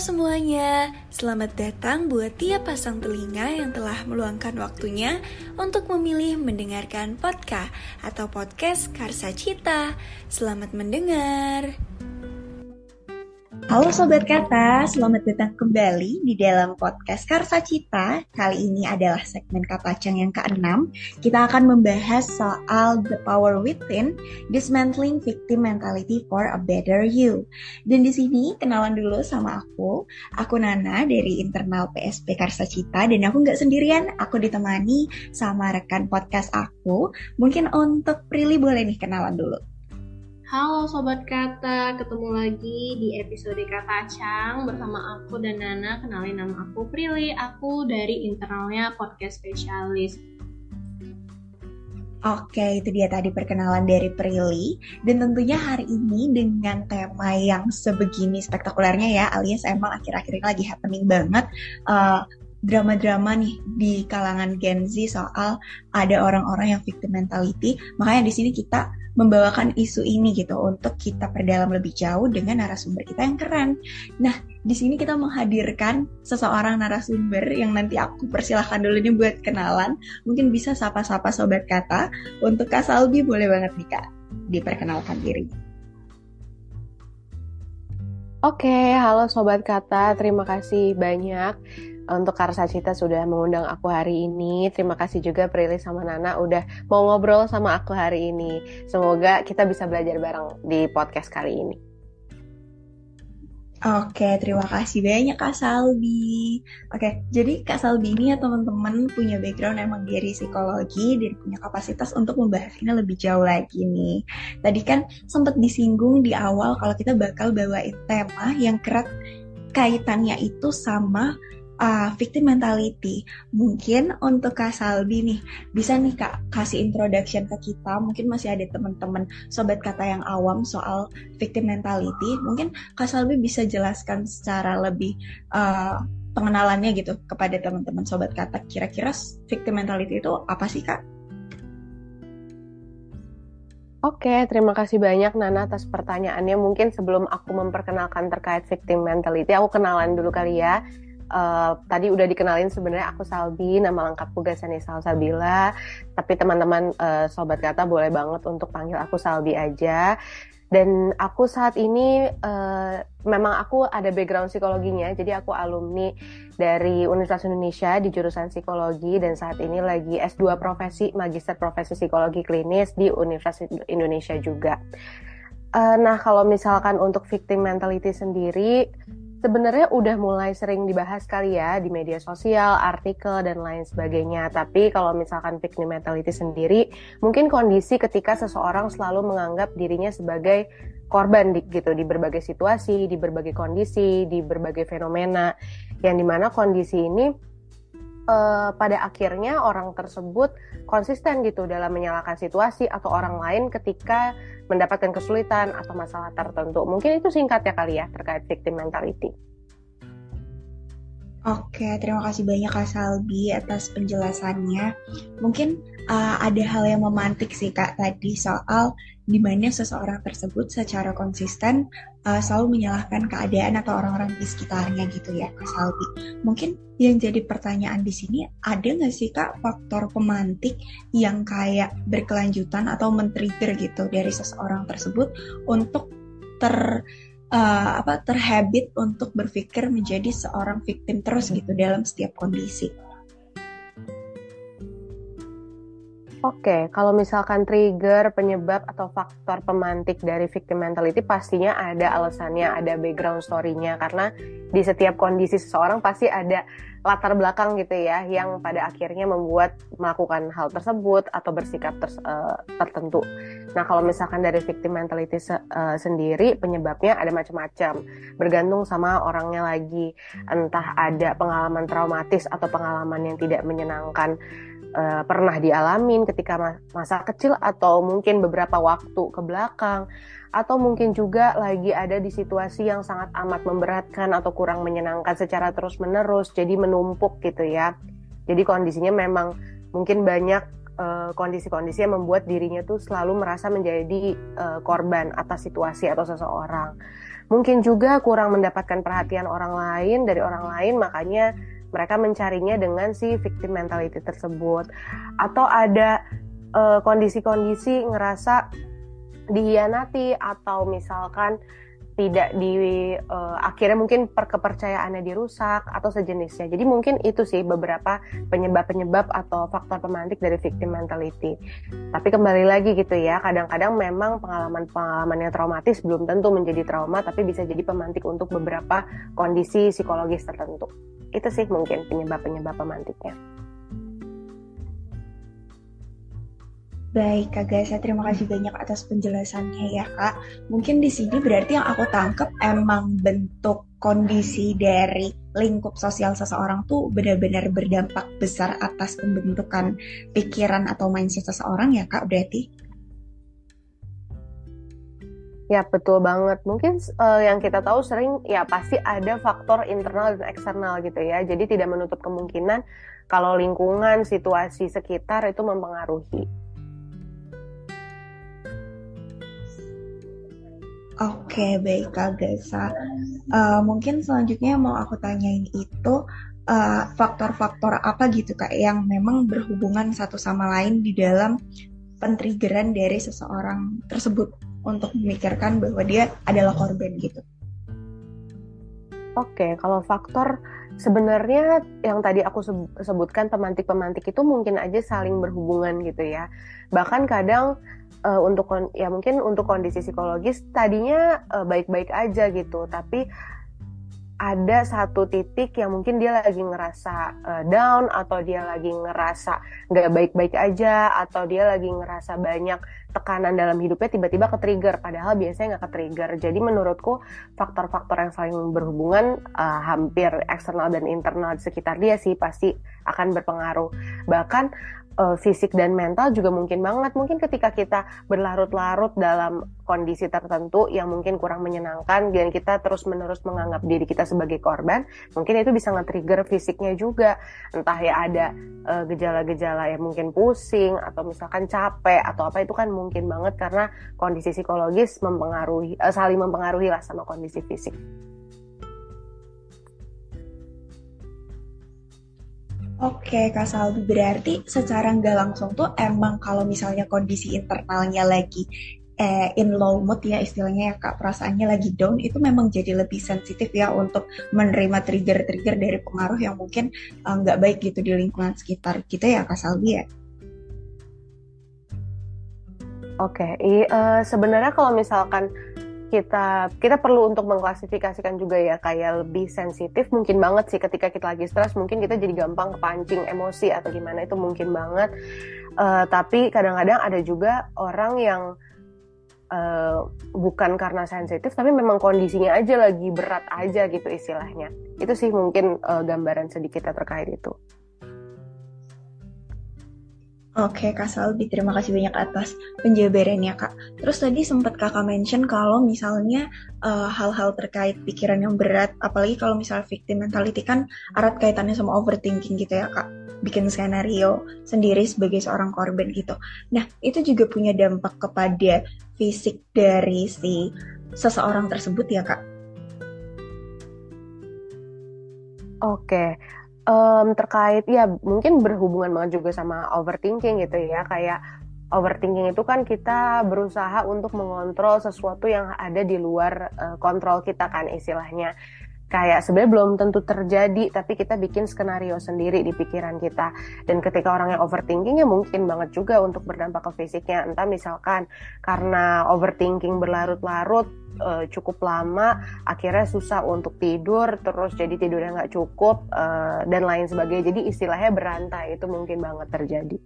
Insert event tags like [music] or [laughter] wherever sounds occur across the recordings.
semuanya, selamat datang buat tiap pasang telinga yang telah meluangkan waktunya untuk memilih mendengarkan podcast atau podcast Karsa Cita. Selamat mendengar. Halo Sobat Kata, selamat datang kembali di dalam podcast Karsa Cita. Kali ini adalah segmen Kapacang yang ke-6. Kita akan membahas soal The Power Within, Dismantling Victim Mentality for a Better You. Dan di sini kenalan dulu sama aku. Aku Nana dari internal PSP Karsa Cita dan aku nggak sendirian, aku ditemani sama rekan podcast aku. Mungkin untuk Prilly boleh nih kenalan dulu. Halo Sobat Kata, ketemu lagi di episode Kata Cang bersama aku dan Nana. Kenalin nama aku Prilly, aku dari internalnya podcast spesialis. Oke, itu dia tadi perkenalan dari Prilly. Dan tentunya hari ini dengan tema yang sebegini spektakulernya ya, alias emang akhir-akhir ini lagi happening banget. Uh, drama-drama nih di kalangan Gen Z soal ada orang-orang yang victim mentality. Makanya di sini kita membawakan isu ini gitu untuk kita perdalam lebih jauh dengan narasumber kita yang keren. Nah, di sini kita menghadirkan seseorang narasumber yang nanti aku persilahkan dulu nih buat kenalan. Mungkin bisa sapa-sapa sobat kata. Untuk Kak Salbi boleh banget nih Kak diperkenalkan diri. Oke, halo sobat kata, terima kasih banyak untuk Karsa Cita sudah mengundang aku hari ini. Terima kasih juga Prilly sama Nana udah mau ngobrol sama aku hari ini. Semoga kita bisa belajar bareng di podcast kali ini. Oke, terima kasih banyak Kak Salbi. Oke, jadi Kak Salbi ini ya teman-teman punya background emang dari psikologi dan punya kapasitas untuk membahas ini lebih jauh lagi nih. Tadi kan sempat disinggung di awal kalau kita bakal bawain tema yang kerat kaitannya itu sama uh, victim mentality. Mungkin untuk Kak Salbi nih, bisa nih Kak kasih introduction ke kita. Mungkin masih ada teman-teman sobat kata yang awam soal victim mentality. Mungkin Kak Salbi bisa jelaskan secara lebih uh, pengenalannya gitu kepada teman-teman sobat kata. Kira-kira victim mentality itu apa sih Kak? Oke, terima kasih banyak Nana atas pertanyaannya. Mungkin sebelum aku memperkenalkan terkait victim mentality, aku kenalan dulu kali ya uh, tadi udah dikenalin sebenarnya aku Salbi, nama lengkapku Gasani Salsabila. Tapi teman-teman uh, sobat kata boleh banget untuk panggil aku Salbi aja. Dan aku saat ini uh, memang aku ada background psikologinya, jadi aku alumni dari Universitas Indonesia di jurusan psikologi dan saat ini lagi S2 profesi magister profesi psikologi klinis di Universitas Indonesia juga. Uh, nah kalau misalkan untuk victim mentality sendiri sebenarnya udah mulai sering dibahas kali ya di media sosial, artikel dan lain sebagainya. Tapi kalau misalkan victim mentality sendiri, mungkin kondisi ketika seseorang selalu menganggap dirinya sebagai korban di, gitu di berbagai situasi, di berbagai kondisi, di berbagai fenomena yang di mana kondisi ini uh, pada akhirnya orang tersebut konsisten gitu dalam menyalahkan situasi atau orang lain ketika mendapatkan kesulitan atau masalah tertentu. Mungkin itu singkatnya kali ya terkait victim mentality. Oke, terima kasih banyak Kak Salbi atas penjelasannya. Mungkin uh, ada hal yang memantik sih Kak tadi soal di mana seseorang tersebut secara konsisten uh, selalu menyalahkan keadaan atau orang-orang di sekitarnya gitu ya Kak Salbi. Mungkin yang jadi pertanyaan di sini ada nggak sih Kak faktor pemantik yang kayak berkelanjutan atau men-trigger gitu dari seseorang tersebut untuk ter uh, apa terhabit untuk berpikir menjadi seorang victim terus gitu dalam setiap kondisi. Oke, kalau misalkan trigger, penyebab atau faktor pemantik dari victim mentality pastinya ada alasannya, ada background story-nya karena di setiap kondisi seseorang pasti ada latar belakang gitu ya yang pada akhirnya membuat melakukan hal tersebut atau bersikap ter, uh, tertentu. Nah, kalau misalkan dari victim mentality se, uh, sendiri penyebabnya ada macam-macam, bergantung sama orangnya lagi. Entah ada pengalaman traumatis atau pengalaman yang tidak menyenangkan uh, pernah dialamin ketika masa kecil atau mungkin beberapa waktu ke belakang atau mungkin juga lagi ada di situasi yang sangat amat memberatkan atau kurang menyenangkan secara terus-menerus jadi menumpuk gitu ya. Jadi kondisinya memang mungkin banyak eh, kondisi-kondisi yang membuat dirinya tuh selalu merasa menjadi uh, korban atas situasi atau seseorang. Mungkin juga kurang mendapatkan perhatian orang lain dari orang lain, makanya mereka mencarinya dengan si victim mentality tersebut. Atau ada kondisi-kondisi uh, ngerasa dihianati atau misalkan tidak di uh, akhirnya mungkin per kepercayaannya dirusak atau sejenisnya. Jadi mungkin itu sih beberapa penyebab-penyebab atau faktor pemantik dari victim mentality. Tapi kembali lagi gitu ya, kadang-kadang memang pengalaman-pengalaman yang traumatis belum tentu menjadi trauma, tapi bisa jadi pemantik untuk beberapa kondisi psikologis tertentu. Itu sih mungkin penyebab-penyebab pemantiknya. Baik, Kak Gaisa, terima kasih banyak atas penjelasannya ya, Kak. Mungkin di sini berarti yang aku tangkap emang bentuk kondisi dari lingkup sosial seseorang tuh benar-benar berdampak besar atas pembentukan pikiran atau mindset seseorang ya, Kak, berarti? Ya, betul banget. Mungkin uh, yang kita tahu sering ya pasti ada faktor internal dan eksternal gitu ya. Jadi tidak menutup kemungkinan kalau lingkungan, situasi sekitar itu mempengaruhi. Oke, baik Kak Gesa. Uh, mungkin selanjutnya mau aku tanyain itu eh, faktor-faktor uh, apa gitu Kak yang memang berhubungan satu sama lain di dalam pentriggeran dari seseorang tersebut untuk memikirkan bahwa dia adalah korban gitu. Oke, kalau faktor sebenarnya yang tadi aku sebutkan pemantik-pemantik itu mungkin aja saling berhubungan gitu ya. Bahkan kadang uh, untuk ya mungkin untuk kondisi psikologis tadinya uh, baik-baik aja gitu tapi ada satu titik yang mungkin dia lagi ngerasa uh, down atau dia lagi ngerasa nggak baik-baik aja atau dia lagi ngerasa banyak tekanan dalam hidupnya tiba-tiba ke trigger padahal biasanya nggak ke trigger jadi menurutku faktor-faktor yang saling berhubungan uh, hampir eksternal dan internal di sekitar dia sih pasti akan berpengaruh. Bahkan uh, fisik dan mental juga mungkin banget. Mungkin ketika kita berlarut-larut dalam kondisi tertentu yang mungkin kurang menyenangkan dan kita terus-menerus menganggap diri kita sebagai korban, mungkin itu bisa nge-trigger fisiknya juga. Entah ya ada uh, gejala-gejala yang mungkin pusing atau misalkan capek atau apa itu kan mungkin banget karena kondisi psikologis mempengaruhi uh, saling mempengaruhi lah sama kondisi fisik. Oke, Kak Saldi, berarti secara nggak langsung tuh emang kalau misalnya kondisi internalnya lagi eh, in low mood ya istilahnya ya Kak, perasaannya lagi down, itu memang jadi lebih sensitif ya untuk menerima trigger-trigger dari pengaruh yang mungkin eh, nggak baik gitu di lingkungan sekitar kita ya Kak Saldi ya? Oke, okay. uh, sebenarnya kalau misalkan kita kita perlu untuk mengklasifikasikan juga ya kayak lebih sensitif mungkin banget sih ketika kita lagi stres mungkin kita jadi gampang kepancing emosi atau gimana itu mungkin banget uh, tapi kadang-kadang ada juga orang yang uh, bukan karena sensitif tapi memang kondisinya aja lagi berat aja gitu istilahnya itu sih mungkin uh, gambaran sedikit terkait itu. Oke Kak Salbi, terima kasih banyak atas penjabarannya Kak. Terus tadi sempat Kakak mention kalau misalnya eh, hal-hal terkait pikiran yang berat, apalagi kalau misalnya victim mentality kan erat kaitannya sama overthinking gitu ya Kak. Bikin skenario sendiri sebagai seorang korban gitu. Nah, itu juga punya dampak kepada fisik dari si seseorang tersebut ya Kak? Oke, um, terkait ya mungkin berhubungan banget juga sama overthinking gitu ya. Kayak overthinking itu kan kita berusaha untuk mengontrol sesuatu yang ada di luar uh, kontrol kita kan istilahnya kayak sebenarnya belum tentu terjadi tapi kita bikin skenario sendiri di pikiran kita. Dan ketika orang yang overthinking ya mungkin banget juga untuk berdampak ke fisiknya. Entah misalkan karena overthinking berlarut-larut uh, cukup lama akhirnya susah untuk tidur terus jadi tidurnya nggak cukup uh, dan lain sebagainya. Jadi istilahnya berantai itu mungkin banget terjadi.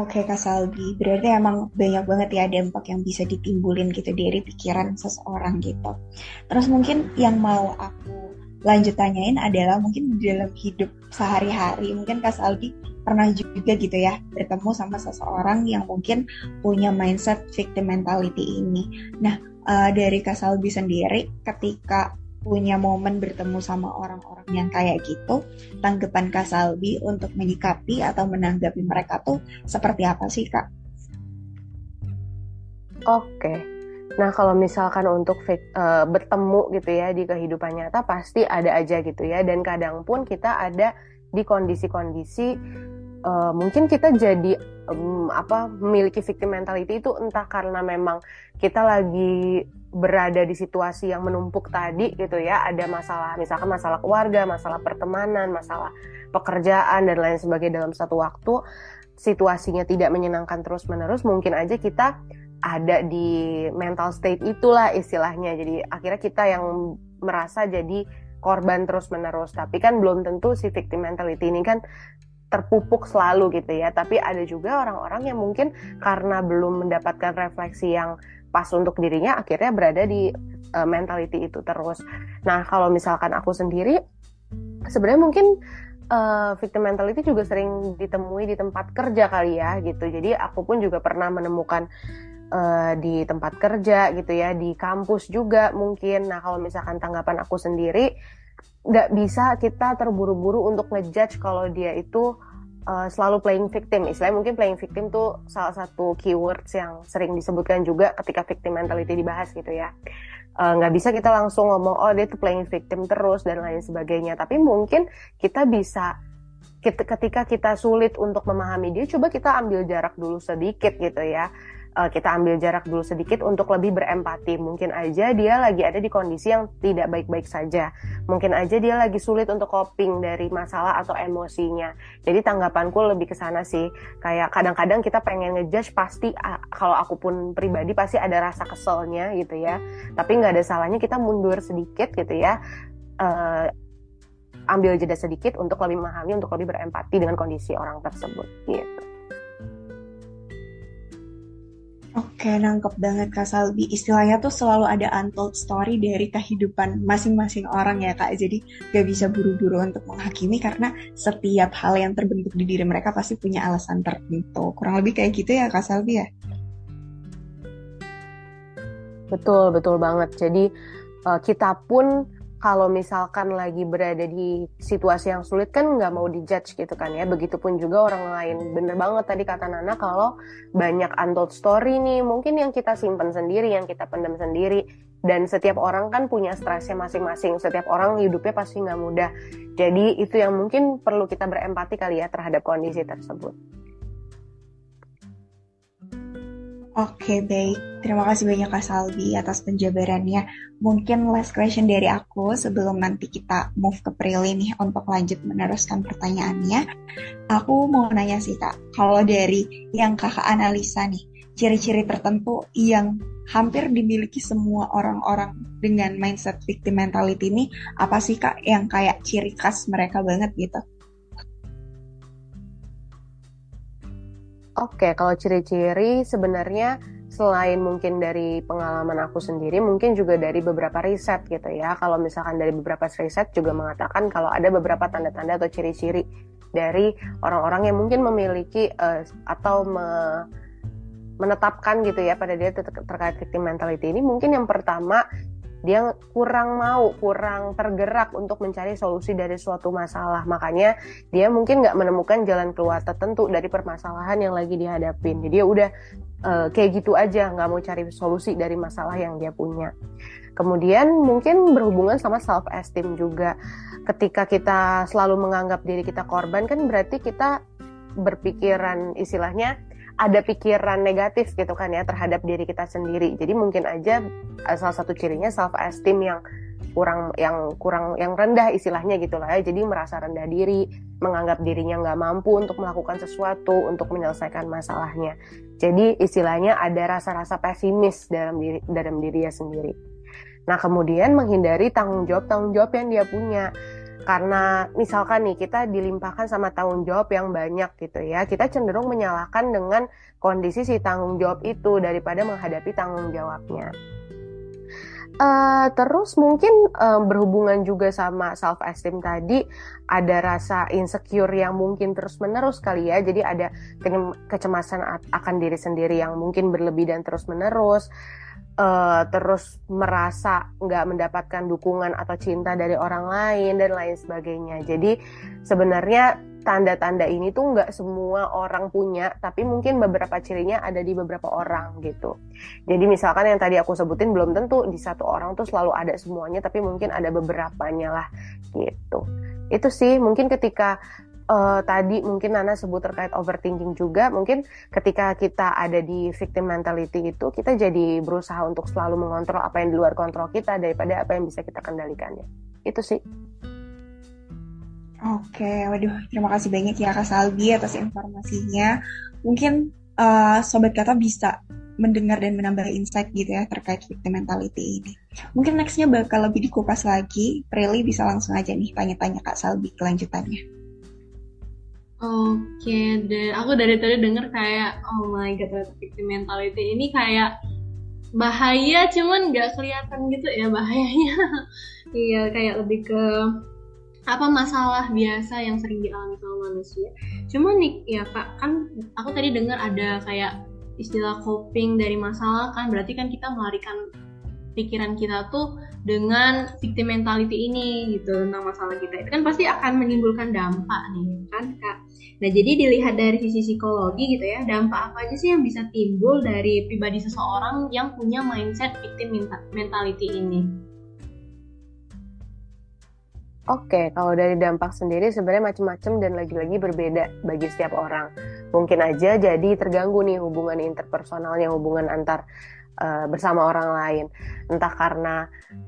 Oke Kak Salbi, berarti emang banyak banget ya dampak yang bisa ditimbulin gitu dari pikiran seseorang gitu. Terus mungkin yang mau aku lanjut tanyain adalah mungkin di dalam hidup sehari-hari, mungkin Kak Salbi pernah juga gitu ya bertemu sama seseorang yang mungkin punya mindset victim mentality ini. Nah, uh, dari Kak Salbi sendiri ketika punya momen bertemu sama orang-orang yang kayak gitu, tanggapan Kak Salbi untuk menyikapi atau menanggapi mereka tuh seperti apa sih Kak? Oke, nah kalau misalkan untuk uh, bertemu gitu ya di kehidupan nyata pasti ada aja gitu ya, dan kadang pun kita ada di kondisi-kondisi uh, mungkin kita jadi um, apa memiliki victim mentality itu entah karena memang kita lagi berada di situasi yang menumpuk tadi gitu ya. Ada masalah misalkan masalah keluarga masalah pertemanan masalah pekerjaan dan lain sebagainya dalam satu waktu situasinya tidak menyenangkan terus menerus mungkin aja kita ada di mental state itulah istilahnya. Jadi akhirnya kita yang merasa jadi korban terus menerus tapi kan belum tentu si victim mentality ini kan terpupuk selalu gitu ya tapi ada juga orang-orang yang mungkin karena belum mendapatkan refleksi yang pas untuk dirinya akhirnya berada di uh, mentality itu terus. Nah kalau misalkan aku sendiri sebenarnya mungkin uh, victim mentality juga sering ditemui di tempat kerja kali ya gitu. Jadi aku pun juga pernah menemukan uh, di tempat kerja gitu ya, di kampus juga mungkin. Nah kalau misalkan tanggapan aku sendiri nggak bisa kita terburu-buru untuk ngejudge kalau dia itu uh, selalu playing victim. Istilahnya mungkin playing victim tuh salah satu keywords yang sering disebutkan juga ketika victim mentality dibahas gitu ya. Eh, nggak uh, bisa kita langsung ngomong oh dia tuh playing victim terus dan lain sebagainya. Tapi mungkin kita bisa ketika kita sulit untuk memahami dia, coba kita ambil jarak dulu sedikit gitu ya uh, kita ambil jarak dulu sedikit untuk lebih berempati. Mungkin aja dia lagi ada di kondisi yang tidak baik-baik saja. Mungkin aja dia lagi sulit untuk coping dari masalah atau emosinya. Jadi tanggapanku lebih ke sana sih. Kayak kadang-kadang kita pengen ngejudge pasti kalau aku pun pribadi pasti ada rasa keselnya gitu ya. Tapi nggak ada salahnya kita mundur sedikit gitu ya. Uh, ambil jeda sedikit untuk lebih memahami, untuk lebih berempati dengan kondisi orang tersebut gitu. Oke, nangkep banget Kak Salbi. Istilahnya tuh selalu ada untold story dari kehidupan masing-masing orang ya Kak. Jadi gak bisa buru-buru untuk menghakimi karena setiap hal yang terbentuk di diri mereka pasti punya alasan tertentu. Kurang lebih kayak gitu ya Kak Salbi ya? Betul, betul banget. Jadi uh, kita pun kalau misalkan lagi berada di situasi yang sulit kan nggak mau dijudge gitu kan ya. Begitupun juga orang lain. Bener banget tadi kata Nana kalau banyak untold story nih mungkin yang kita simpan sendiri, yang kita pendam sendiri. Dan setiap orang kan punya stresnya masing-masing. Setiap orang hidupnya pasti nggak mudah. Jadi itu yang mungkin perlu kita berempati kali ya terhadap kondisi tersebut. Oke, baik. Terima kasih banyak Kak Salvi atas penjabarannya. Mungkin last question dari aku sebelum nanti kita move ke Prilly nih untuk lanjut meneruskan pertanyaannya. Aku mau nanya sih Kak, kalau dari yang Kakak analisa nih, ciri-ciri tertentu yang hampir dimiliki semua orang-orang dengan mindset victim mentality ini, apa sih Kak yang kayak ciri khas mereka banget gitu? Oke, kalau ciri-ciri sebenarnya selain mungkin dari pengalaman aku sendiri, mungkin juga dari beberapa riset gitu ya. Kalau misalkan dari beberapa riset juga mengatakan kalau ada beberapa tanda-tanda atau ciri-ciri dari orang-orang yang mungkin memiliki uh, atau me menetapkan gitu ya pada dia ter terkait victim mentality ini mungkin yang pertama dia kurang mau, kurang tergerak untuk mencari solusi dari suatu masalah. Makanya dia mungkin nggak menemukan jalan keluar tertentu dari permasalahan yang lagi dihadapin. Jadi dia udah uh, kayak gitu aja, nggak mau cari solusi dari masalah yang dia punya. Kemudian mungkin berhubungan sama self esteem juga. Ketika kita selalu menganggap diri kita korban kan berarti kita berpikiran istilahnya ada pikiran negatif gitu kan ya terhadap diri kita sendiri. Jadi mungkin aja eh, salah satu cirinya self esteem yang kurang yang kurang yang rendah istilahnya gitu lah ya. Jadi merasa rendah diri, menganggap dirinya nggak mampu untuk melakukan sesuatu untuk menyelesaikan masalahnya. Jadi istilahnya ada rasa-rasa pesimis dalam diri dalam dirinya sendiri. Nah kemudian menghindari tanggung jawab tanggung jawab yang dia punya karena misalkan nih kita dilimpahkan sama tanggung jawab yang banyak gitu ya kita cenderung menyalahkan dengan kondisi si tanggung jawab itu daripada menghadapi tanggung jawabnya. Uh, terus mungkin uh, berhubungan juga sama self esteem tadi ada rasa insecure yang mungkin terus menerus kali ya jadi ada kecemasan akan diri sendiri yang mungkin berlebih dan terus menerus uh, terus merasa nggak mendapatkan dukungan atau cinta dari orang lain dan lain sebagainya. Jadi sebenarnya tanda-tanda ini tuh nggak semua orang punya, tapi mungkin beberapa cirinya ada di beberapa orang gitu. Jadi misalkan yang tadi aku sebutin belum tentu di satu orang tuh selalu ada semuanya, tapi mungkin ada beberapanya lah gitu. Itu sih mungkin ketika uh, tadi mungkin Nana sebut terkait overthinking juga, mungkin ketika kita ada di victim mentality itu, kita jadi berusaha untuk selalu mengontrol apa yang di luar kontrol kita daripada apa yang bisa kita kendalikannya. Itu sih. Oke, waduh, terima kasih banyak ya Kak Salbi atas informasinya. Mungkin uh, sobat kata bisa mendengar dan menambah insight gitu ya terkait victim mentality ini. Mungkin nextnya bakal lebih dikupas lagi. Prilly bisa langsung aja nih tanya-tanya Kak Salbi kelanjutannya. Oke, dan aku dari tadi denger kayak oh my god, victim mentality ini kayak bahaya, cuman nggak kelihatan gitu ya bahayanya. [laughs] iya, kayak lebih ke apa masalah biasa yang sering dialami sama manusia. Cuman nih ya kak, kan aku tadi dengar ada kayak istilah coping dari masalah kan, berarti kan kita melarikan pikiran kita tuh dengan victim mentality ini gitu tentang masalah kita. Itu kan pasti akan menimbulkan dampak nih kan kak? Nah jadi dilihat dari sisi psikologi gitu ya dampak apa aja sih yang bisa timbul dari pribadi seseorang yang punya mindset victim mentality ini? Oke, kalau dari dampak sendiri sebenarnya macam-macam dan lagi-lagi berbeda bagi setiap orang. Mungkin aja jadi terganggu nih hubungan interpersonalnya, hubungan antar uh, bersama orang lain. Entah karena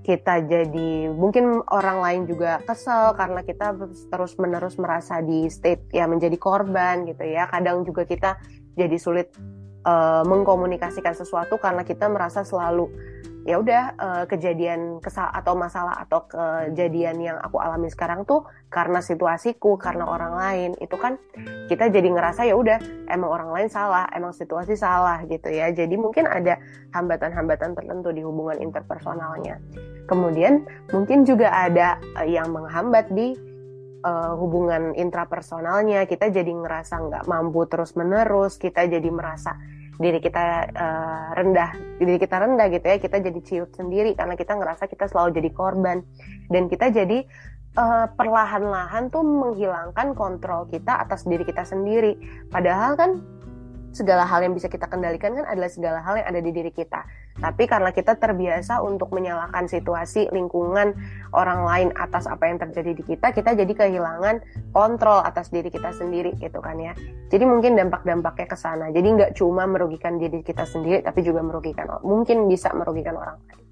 kita jadi mungkin orang lain juga kesel karena kita terus-menerus merasa di state ya menjadi korban gitu ya. Kadang juga kita jadi sulit uh, mengkomunikasikan sesuatu karena kita merasa selalu ya udah uh, kejadian kesal atau masalah atau kejadian yang aku alami sekarang tuh karena situasiku karena orang lain itu kan kita jadi ngerasa ya udah emang orang lain salah emang situasi salah gitu ya. Jadi mungkin ada hambatan-hambatan tertentu di hubungan interpersonalnya. Kemudian mungkin juga ada uh, yang menghambat di uh, hubungan intrapersonalnya. Kita jadi ngerasa nggak mampu terus menerus kita jadi merasa diri kita uh, rendah. Diri kita rendah gitu ya kita jadi ciut sendiri karena kita ngerasa kita selalu jadi korban. Dan kita jadi uh, perlahan-lahan tuh menghilangkan kontrol kita atas diri kita sendiri. Padahal kan segala hal yang bisa kita kendalikan kan adalah segala hal yang ada di diri kita. Tapi karena kita terbiasa untuk menyalahkan situasi, lingkungan, orang lain atas apa yang terjadi di kita, kita jadi kehilangan kontrol atas diri kita sendiri gitu kan ya. Jadi mungkin dampak-dampaknya ke sana. Jadi nggak cuma merugikan diri kita sendiri, tapi juga merugikan, mungkin bisa merugikan orang lain.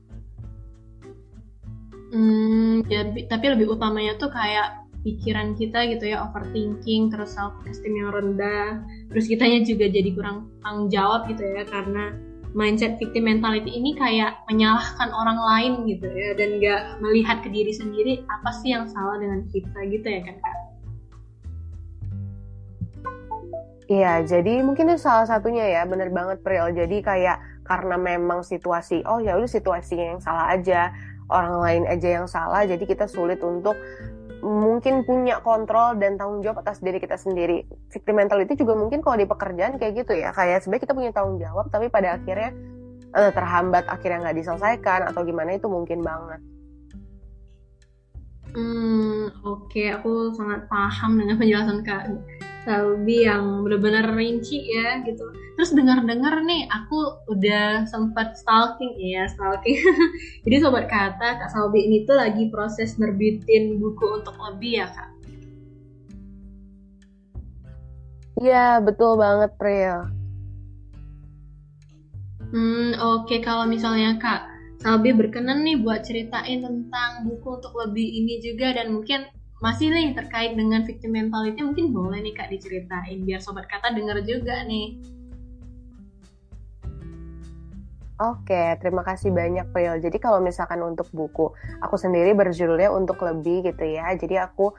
Hmm, jadi tapi lebih utamanya tuh kayak pikiran kita gitu ya overthinking terus self esteem yang rendah terus kitanya juga jadi kurang tanggung jawab gitu ya karena mindset victim mentality ini kayak menyalahkan orang lain gitu ya dan gak melihat ke diri sendiri apa sih yang salah dengan kita gitu ya kan kak Iya, jadi mungkin itu salah satunya ya, bener banget Pril. Jadi kayak karena memang situasi, oh ya udah situasinya yang salah aja, orang lain aja yang salah, jadi kita sulit untuk mungkin punya kontrol dan tanggung jawab atas diri kita sendiri. Victim mentality juga mungkin kalau di pekerjaan kayak gitu ya, kayak sebenarnya kita punya tanggung jawab tapi pada akhirnya uh, terhambat akhirnya nggak diselesaikan atau gimana itu mungkin banget. Hmm, oke, okay. aku sangat paham dengan penjelasan Kak Salbi yang benar-benar rinci ya gitu. Terus dengar-dengar nih, aku udah sempat stalking ya, stalking. [laughs] Jadi sobat kata Kak Salbi ini tuh lagi proses nerbitin buku untuk lebih ya Kak? Iya, betul banget Priya. Hmm, oke okay. kalau misalnya Kak Salbi berkenan nih buat ceritain tentang buku untuk lebih ini juga dan mungkin masih nih terkait dengan victim mentality mungkin boleh nih kak diceritain biar sobat kata denger juga nih. Oke, terima kasih banyak Pril. Jadi kalau misalkan untuk buku, aku sendiri berjudulnya untuk lebih gitu ya. Jadi aku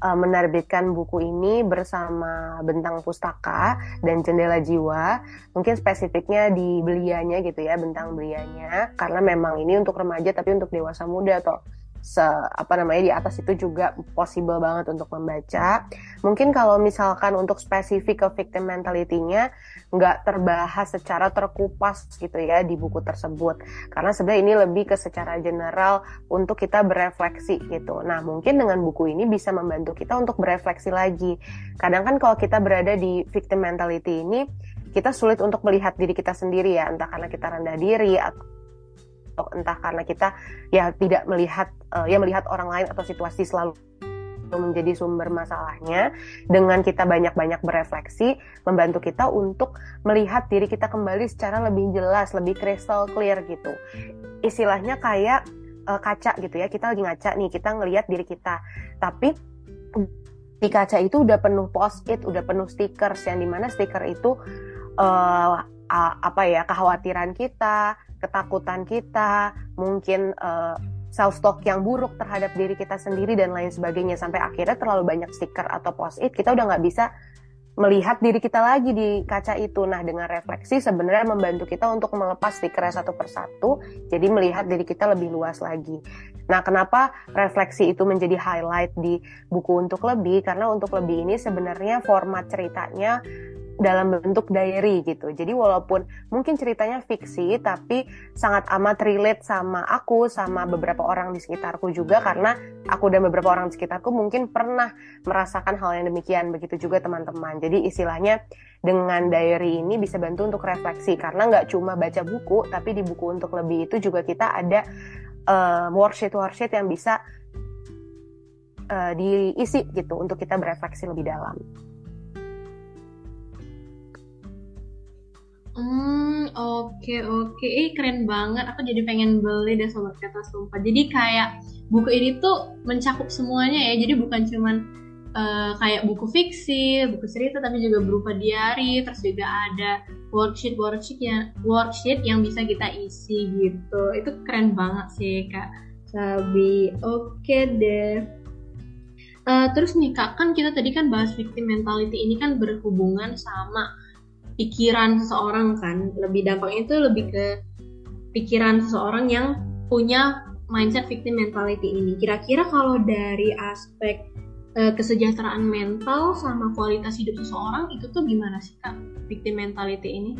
uh, menerbitkan buku ini bersama Bentang Pustaka dan Jendela Jiwa. Mungkin spesifiknya di belianya gitu ya, Bentang belianya. Karena memang ini untuk remaja tapi untuk dewasa muda atau se apa namanya di atas itu juga possible banget untuk membaca. Mungkin kalau misalkan untuk spesifik ke victim mentality-nya nggak terbahas secara terkupas gitu ya di buku tersebut. Karena sebenarnya ini lebih ke secara general untuk kita berefleksi gitu. Nah, mungkin dengan buku ini bisa membantu kita untuk berefleksi lagi. Kadang kan kalau kita berada di victim mentality ini kita sulit untuk melihat diri kita sendiri ya, entah karena kita rendah diri atau entah karena kita ya tidak melihat uh, ya melihat orang lain atau situasi selalu menjadi sumber masalahnya dengan kita banyak-banyak berefleksi membantu kita untuk melihat diri kita kembali secara lebih jelas lebih crystal clear gitu. Istilahnya kayak uh, kaca gitu ya kita lagi ngaca nih kita ngelihat diri kita. Tapi di kaca itu udah penuh post it udah penuh stickers yang di mana stiker itu uh, apa ya kekhawatiran kita ketakutan kita, mungkin uh, self talk yang buruk terhadap diri kita sendiri dan lain sebagainya sampai akhirnya terlalu banyak stiker atau post it kita udah nggak bisa melihat diri kita lagi di kaca itu. Nah, dengan refleksi sebenarnya membantu kita untuk melepas stikernya satu persatu, jadi melihat diri kita lebih luas lagi. Nah, kenapa refleksi itu menjadi highlight di buku untuk lebih? Karena untuk lebih ini sebenarnya format ceritanya dalam bentuk diary gitu. Jadi walaupun mungkin ceritanya fiksi tapi sangat amat relate sama aku sama beberapa orang di sekitarku juga karena aku dan beberapa orang di sekitarku mungkin pernah merasakan hal yang demikian begitu juga teman-teman. Jadi istilahnya dengan diary ini bisa bantu untuk refleksi karena nggak cuma baca buku tapi di buku untuk lebih itu juga kita ada uh, worksheet worksheet yang bisa uh, diisi gitu untuk kita berefleksi lebih dalam. Hmm, oke okay, oke. Okay. Eh, keren banget. Aku jadi pengen beli deh sobat kata sumpah. Jadi kayak buku ini tuh mencakup semuanya ya. Jadi bukan cuman uh, kayak buku fiksi, buku cerita tapi juga berupa diary, terus juga ada worksheet worksheet yang worksheet yang bisa kita isi gitu. Itu keren banget sih Kak Sabi. Oke okay deh. Uh, terus nih Kak, kan kita tadi kan bahas victim mentality ini kan berhubungan sama pikiran seseorang kan lebih dampaknya itu lebih ke pikiran seseorang yang punya mindset victim mentality ini kira-kira kalau dari aspek uh, kesejahteraan mental sama kualitas hidup seseorang itu tuh gimana sih kak victim mentality ini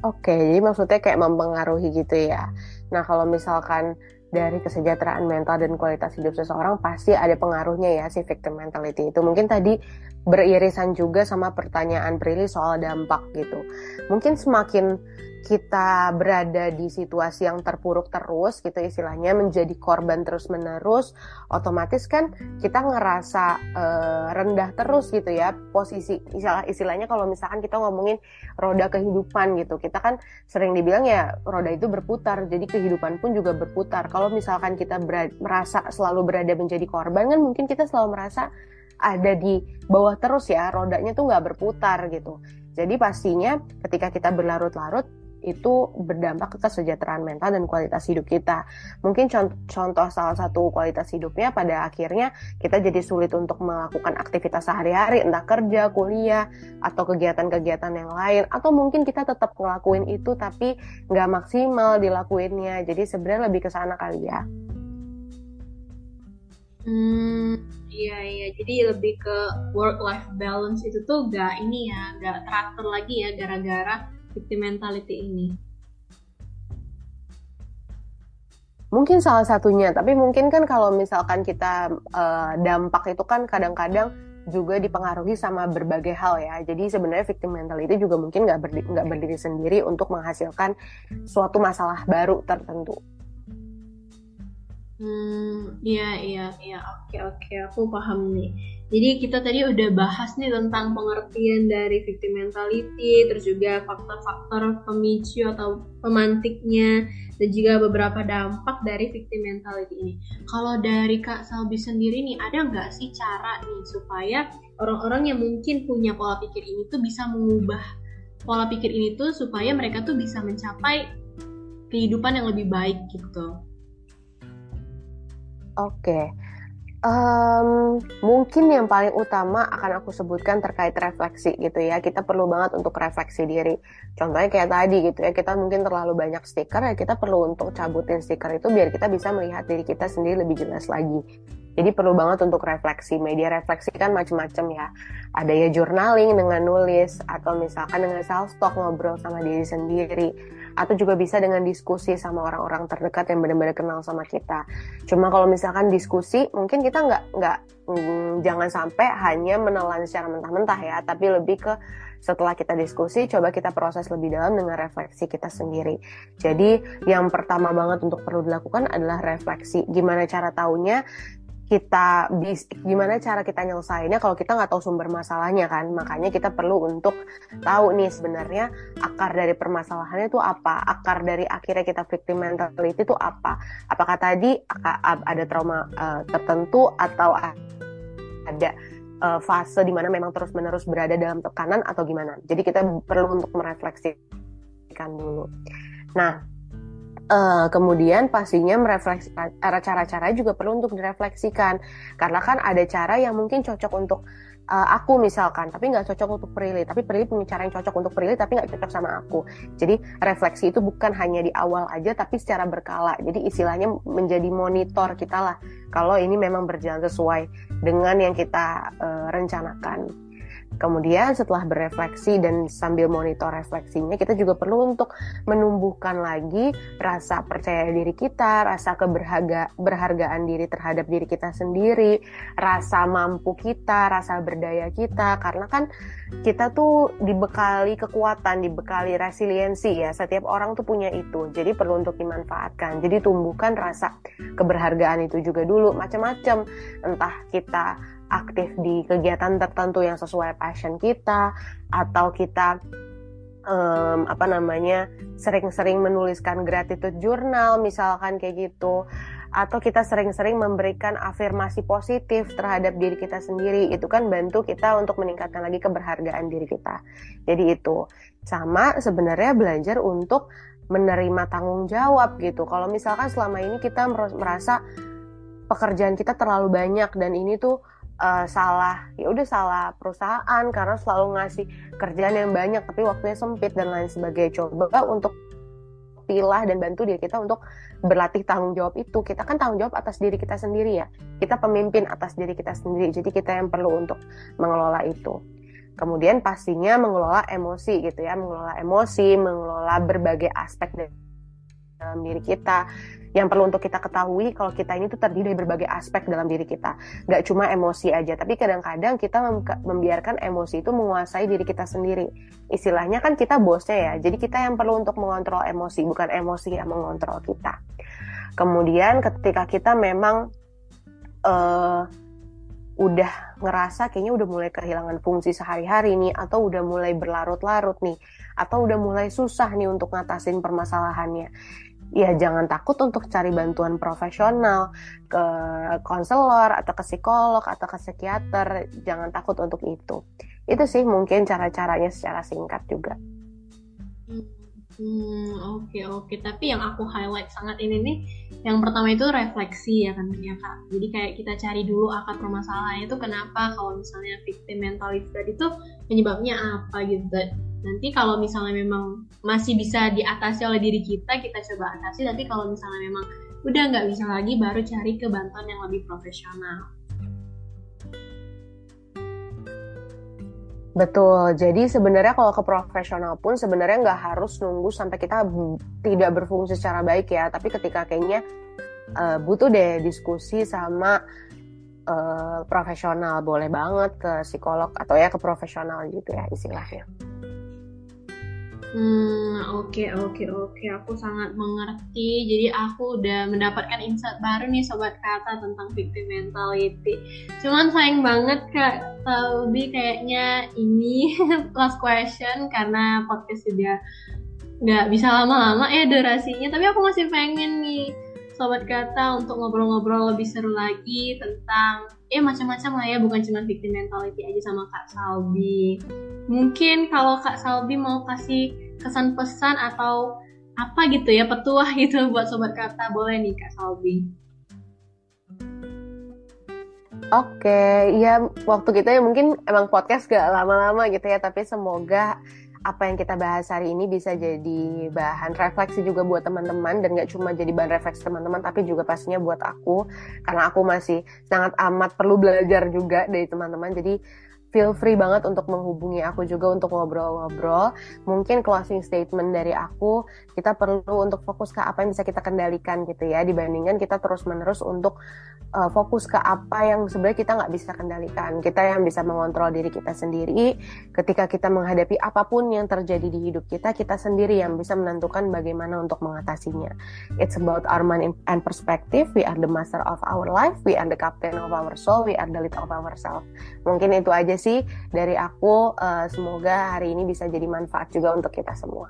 Oke, jadi maksudnya kayak mempengaruhi gitu ya. Nah, kalau misalkan dari kesejahteraan mental dan kualitas hidup seseorang pasti ada pengaruhnya ya si victim mentality itu. Mungkin tadi beririsan juga sama pertanyaan Prilly soal dampak gitu. Mungkin semakin kita berada di situasi yang terpuruk terus gitu istilahnya menjadi korban terus menerus otomatis kan kita ngerasa uh, rendah terus gitu ya posisi istilah istilahnya kalau misalkan kita ngomongin roda kehidupan gitu kita kan sering dibilang ya roda itu berputar jadi kehidupan pun juga berputar kalau misalkan kita merasa selalu berada menjadi korban kan mungkin kita selalu merasa ada di bawah terus ya rodanya tuh nggak berputar gitu jadi pastinya ketika kita berlarut-larut itu berdampak ke kesejahteraan mental dan kualitas hidup kita. Mungkin contoh, salah satu kualitas hidupnya pada akhirnya kita jadi sulit untuk melakukan aktivitas sehari-hari, entah kerja, kuliah, atau kegiatan-kegiatan yang lain. Atau mungkin kita tetap ngelakuin itu tapi nggak maksimal dilakuinnya. Jadi sebenarnya lebih ke sana kali ya. Hmm, iya iya. Jadi lebih ke work life balance itu tuh gak ini ya, gak teratur lagi ya gara-gara victim mentality ini. Mungkin salah satunya, tapi mungkin kan kalau misalkan kita uh, dampak itu kan kadang-kadang juga dipengaruhi sama berbagai hal ya. Jadi sebenarnya victim mentality juga mungkin nggak berdiri, berdiri sendiri untuk menghasilkan suatu masalah baru tertentu. Hmm, iya iya iya oke oke aku paham nih. Jadi kita tadi udah bahas nih tentang pengertian dari victim mentality, terus juga faktor-faktor pemicu atau pemantiknya, dan juga beberapa dampak dari victim mentality ini. Kalau dari Kak Salbi sendiri nih, ada nggak sih cara nih supaya orang-orang yang mungkin punya pola pikir ini tuh bisa mengubah pola pikir ini tuh supaya mereka tuh bisa mencapai kehidupan yang lebih baik gitu? Oke. Um, mungkin yang paling utama akan aku sebutkan terkait refleksi gitu ya. Kita perlu banget untuk refleksi diri. Contohnya kayak tadi gitu ya, kita mungkin terlalu banyak stiker ya kita perlu untuk cabutin stiker itu biar kita bisa melihat diri kita sendiri lebih jelas lagi. Jadi perlu banget untuk refleksi. Media refleksi kan macam-macam ya. Ada ya journaling dengan nulis atau misalkan dengan self talk ngobrol sama diri sendiri atau juga bisa dengan diskusi sama orang-orang terdekat yang benar-benar kenal sama kita. Cuma kalau misalkan diskusi, mungkin kita nggak nggak mm, jangan sampai hanya menelan secara mentah-mentah ya, tapi lebih ke setelah kita diskusi, coba kita proses lebih dalam dengan refleksi kita sendiri. Jadi yang pertama banget untuk perlu dilakukan adalah refleksi. Gimana cara taunya? Kita gimana cara kita nyelesainnya kalau kita nggak tahu sumber masalahnya kan? Makanya kita perlu untuk tahu nih sebenarnya akar dari permasalahannya itu apa akar dari akhirnya kita victim mentality itu apa. Apakah tadi ada trauma uh, tertentu atau ada uh, fase di mana memang terus menerus berada dalam tekanan atau gimana? Jadi kita perlu untuk merefleksikan dulu. Nah Uh, kemudian pastinya merefleksikan cara-cara juga perlu untuk direfleksikan. Karena kan ada cara yang mungkin cocok untuk uh, aku misalkan tapi nggak cocok untuk Prilly. Tapi Prilly punya cara yang cocok untuk Prilly tapi nggak cocok sama aku. Jadi refleksi itu bukan hanya di awal aja tapi secara berkala. Jadi istilahnya menjadi monitor kita lah. Kalau ini memang berjalan sesuai dengan yang kita uh, rencanakan Kemudian setelah berefleksi dan sambil monitor refleksinya, kita juga perlu untuk menumbuhkan lagi rasa percaya diri kita, rasa keberharga, berhargaan diri terhadap diri kita sendiri, rasa mampu kita, rasa berdaya kita. Karena kan kita tuh dibekali kekuatan, dibekali resiliensi ya. Setiap orang tuh punya itu. Jadi perlu untuk dimanfaatkan. Jadi tumbuhkan rasa keberhargaan itu juga dulu macam-macam. Entah kita aktif di kegiatan tertentu yang sesuai passion kita atau kita um, apa namanya sering-sering menuliskan gratitude journal misalkan kayak gitu. Atau kita sering-sering memberikan afirmasi positif terhadap diri kita sendiri. Itu kan bantu kita untuk meningkatkan lagi keberhargaan diri kita. Jadi itu. Sama sebenarnya belajar untuk menerima tanggung jawab gitu. Kalau misalkan selama ini kita merasa pekerjaan kita terlalu banyak dan ini tuh uh, salah. Ya udah salah perusahaan karena selalu ngasih kerjaan yang banyak tapi waktunya sempit dan lain sebagainya. Coba untuk pilah dan bantu diri kita untuk berlatih tanggung jawab itu. Kita kan tanggung jawab atas diri kita sendiri ya. Kita pemimpin atas diri kita sendiri. Jadi kita yang perlu untuk mengelola itu. Kemudian pastinya mengelola emosi gitu ya. Mengelola emosi mengelola berbagai aspek dalam diri kita yang perlu untuk kita ketahui kalau kita ini tuh terdiri dari berbagai aspek dalam diri kita. Nggak cuma emosi aja tapi kadang-kadang kita membiarkan emosi itu menguasai diri kita sendiri. Istilahnya kan kita bosnya ya jadi kita yang perlu untuk mengontrol emosi bukan emosi yang mengontrol kita. Kemudian ketika kita memang uh, udah ngerasa kayaknya udah mulai kehilangan fungsi sehari-hari nih atau udah mulai berlarut-larut nih atau udah mulai susah nih untuk ngatasin permasalahannya ya jangan takut untuk cari bantuan profesional ke konselor atau ke psikolog atau ke psikiater. Jangan takut untuk itu. Itu sih mungkin cara-caranya secara singkat juga. Hmm oke okay, oke. Okay. tapi yang aku highlight sangat ini nih yang pertama itu refleksi ya kan ya kak. Jadi kayak kita cari dulu akar permasalahannya itu kenapa kalau misalnya victim mentality tadi itu penyebabnya apa gitu nanti kalau misalnya memang masih bisa diatasi oleh diri kita kita coba atasi. Tapi kalau misalnya memang udah nggak bisa lagi baru cari ke bantuan yang lebih profesional. Betul, jadi sebenarnya kalau ke profesional pun sebenarnya nggak harus nunggu sampai kita tidak berfungsi secara baik ya, tapi ketika kayaknya uh, butuh deh diskusi sama uh, profesional, boleh banget ke psikolog atau ya ke profesional gitu ya istilahnya. Hmm, oke okay, oke okay, oke. Okay. Aku sangat mengerti. Jadi aku udah mendapatkan insight baru nih sobat kata tentang victim mentality. Cuman sayang banget Kak Salbi kayaknya ini [laughs] last question karena podcast sudah nggak bisa lama-lama ya durasinya. Tapi aku masih pengen nih sobat kata untuk ngobrol-ngobrol lebih seru lagi tentang ya macam-macam lah ya bukan cuma victim mentality aja sama Kak Salbi mungkin kalau Kak Salbi mau kasih kesan pesan atau apa gitu ya petuah [laughs] gitu buat sobat kata boleh nih Kak Salbi. Oke, okay. ya waktu kita ya mungkin emang podcast gak lama-lama gitu ya, tapi semoga apa yang kita bahas hari ini bisa jadi bahan refleksi juga buat teman-teman dan gak cuma jadi bahan refleksi teman-teman tapi juga pastinya buat aku. Karena aku masih sangat amat perlu belajar juga dari teman-teman. Jadi feel free banget untuk menghubungi aku juga untuk ngobrol-ngobrol. Mungkin closing statement dari aku, kita perlu untuk fokus ke apa yang bisa kita kendalikan gitu ya, dibandingkan kita terus-menerus untuk uh, fokus ke apa yang sebenarnya kita nggak bisa kendalikan. Kita yang bisa mengontrol diri kita sendiri. Ketika kita menghadapi apa pun yang terjadi di hidup kita, kita sendiri yang bisa menentukan bagaimana untuk mengatasinya. It's about our mind and perspective. We are the master of our life. We are the captain of our soul. We are the leader of ourselves. Mungkin itu aja sih dari aku. Uh, semoga hari ini bisa jadi manfaat juga untuk kita semua.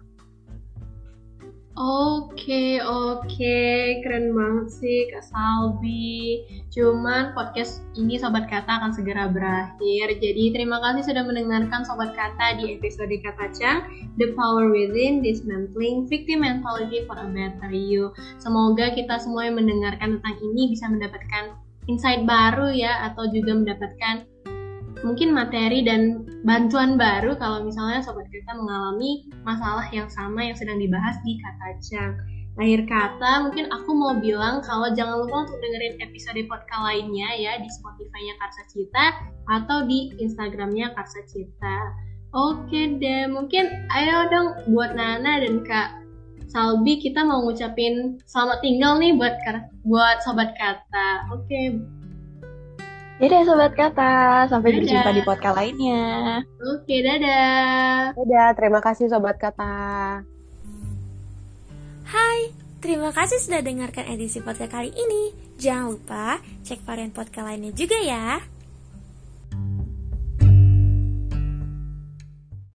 Oke, oke, keren banget sih Kak Salbi. Cuman podcast ini Sobat Kata akan segera berakhir. Jadi terima kasih sudah mendengarkan Sobat Kata di episode Kata Cang, The Power Within, Dismantling Victim Mentality for a Better You. Semoga kita semua yang mendengarkan tentang ini bisa mendapatkan insight baru ya, atau juga mendapatkan mungkin materi dan bantuan baru kalau misalnya sobat kita mengalami masalah yang sama yang sedang dibahas di kata Cang. Akhir kata, mungkin aku mau bilang kalau jangan lupa untuk dengerin episode podcast lainnya ya di Spotify-nya Karsa Cita atau di Instagramnya Karsa Cita. Oke deh, mungkin ayo dong buat Nana dan Kak Salbi kita mau ngucapin selamat tinggal nih buat buat sobat kata. Oke, Dadah Sobat Kata, sampai dadah. berjumpa di podcast lainnya. Oke, dadah. Dadah, terima kasih Sobat Kata. Hai, terima kasih sudah dengarkan edisi podcast kali ini. Jangan lupa cek varian podcast lainnya juga ya.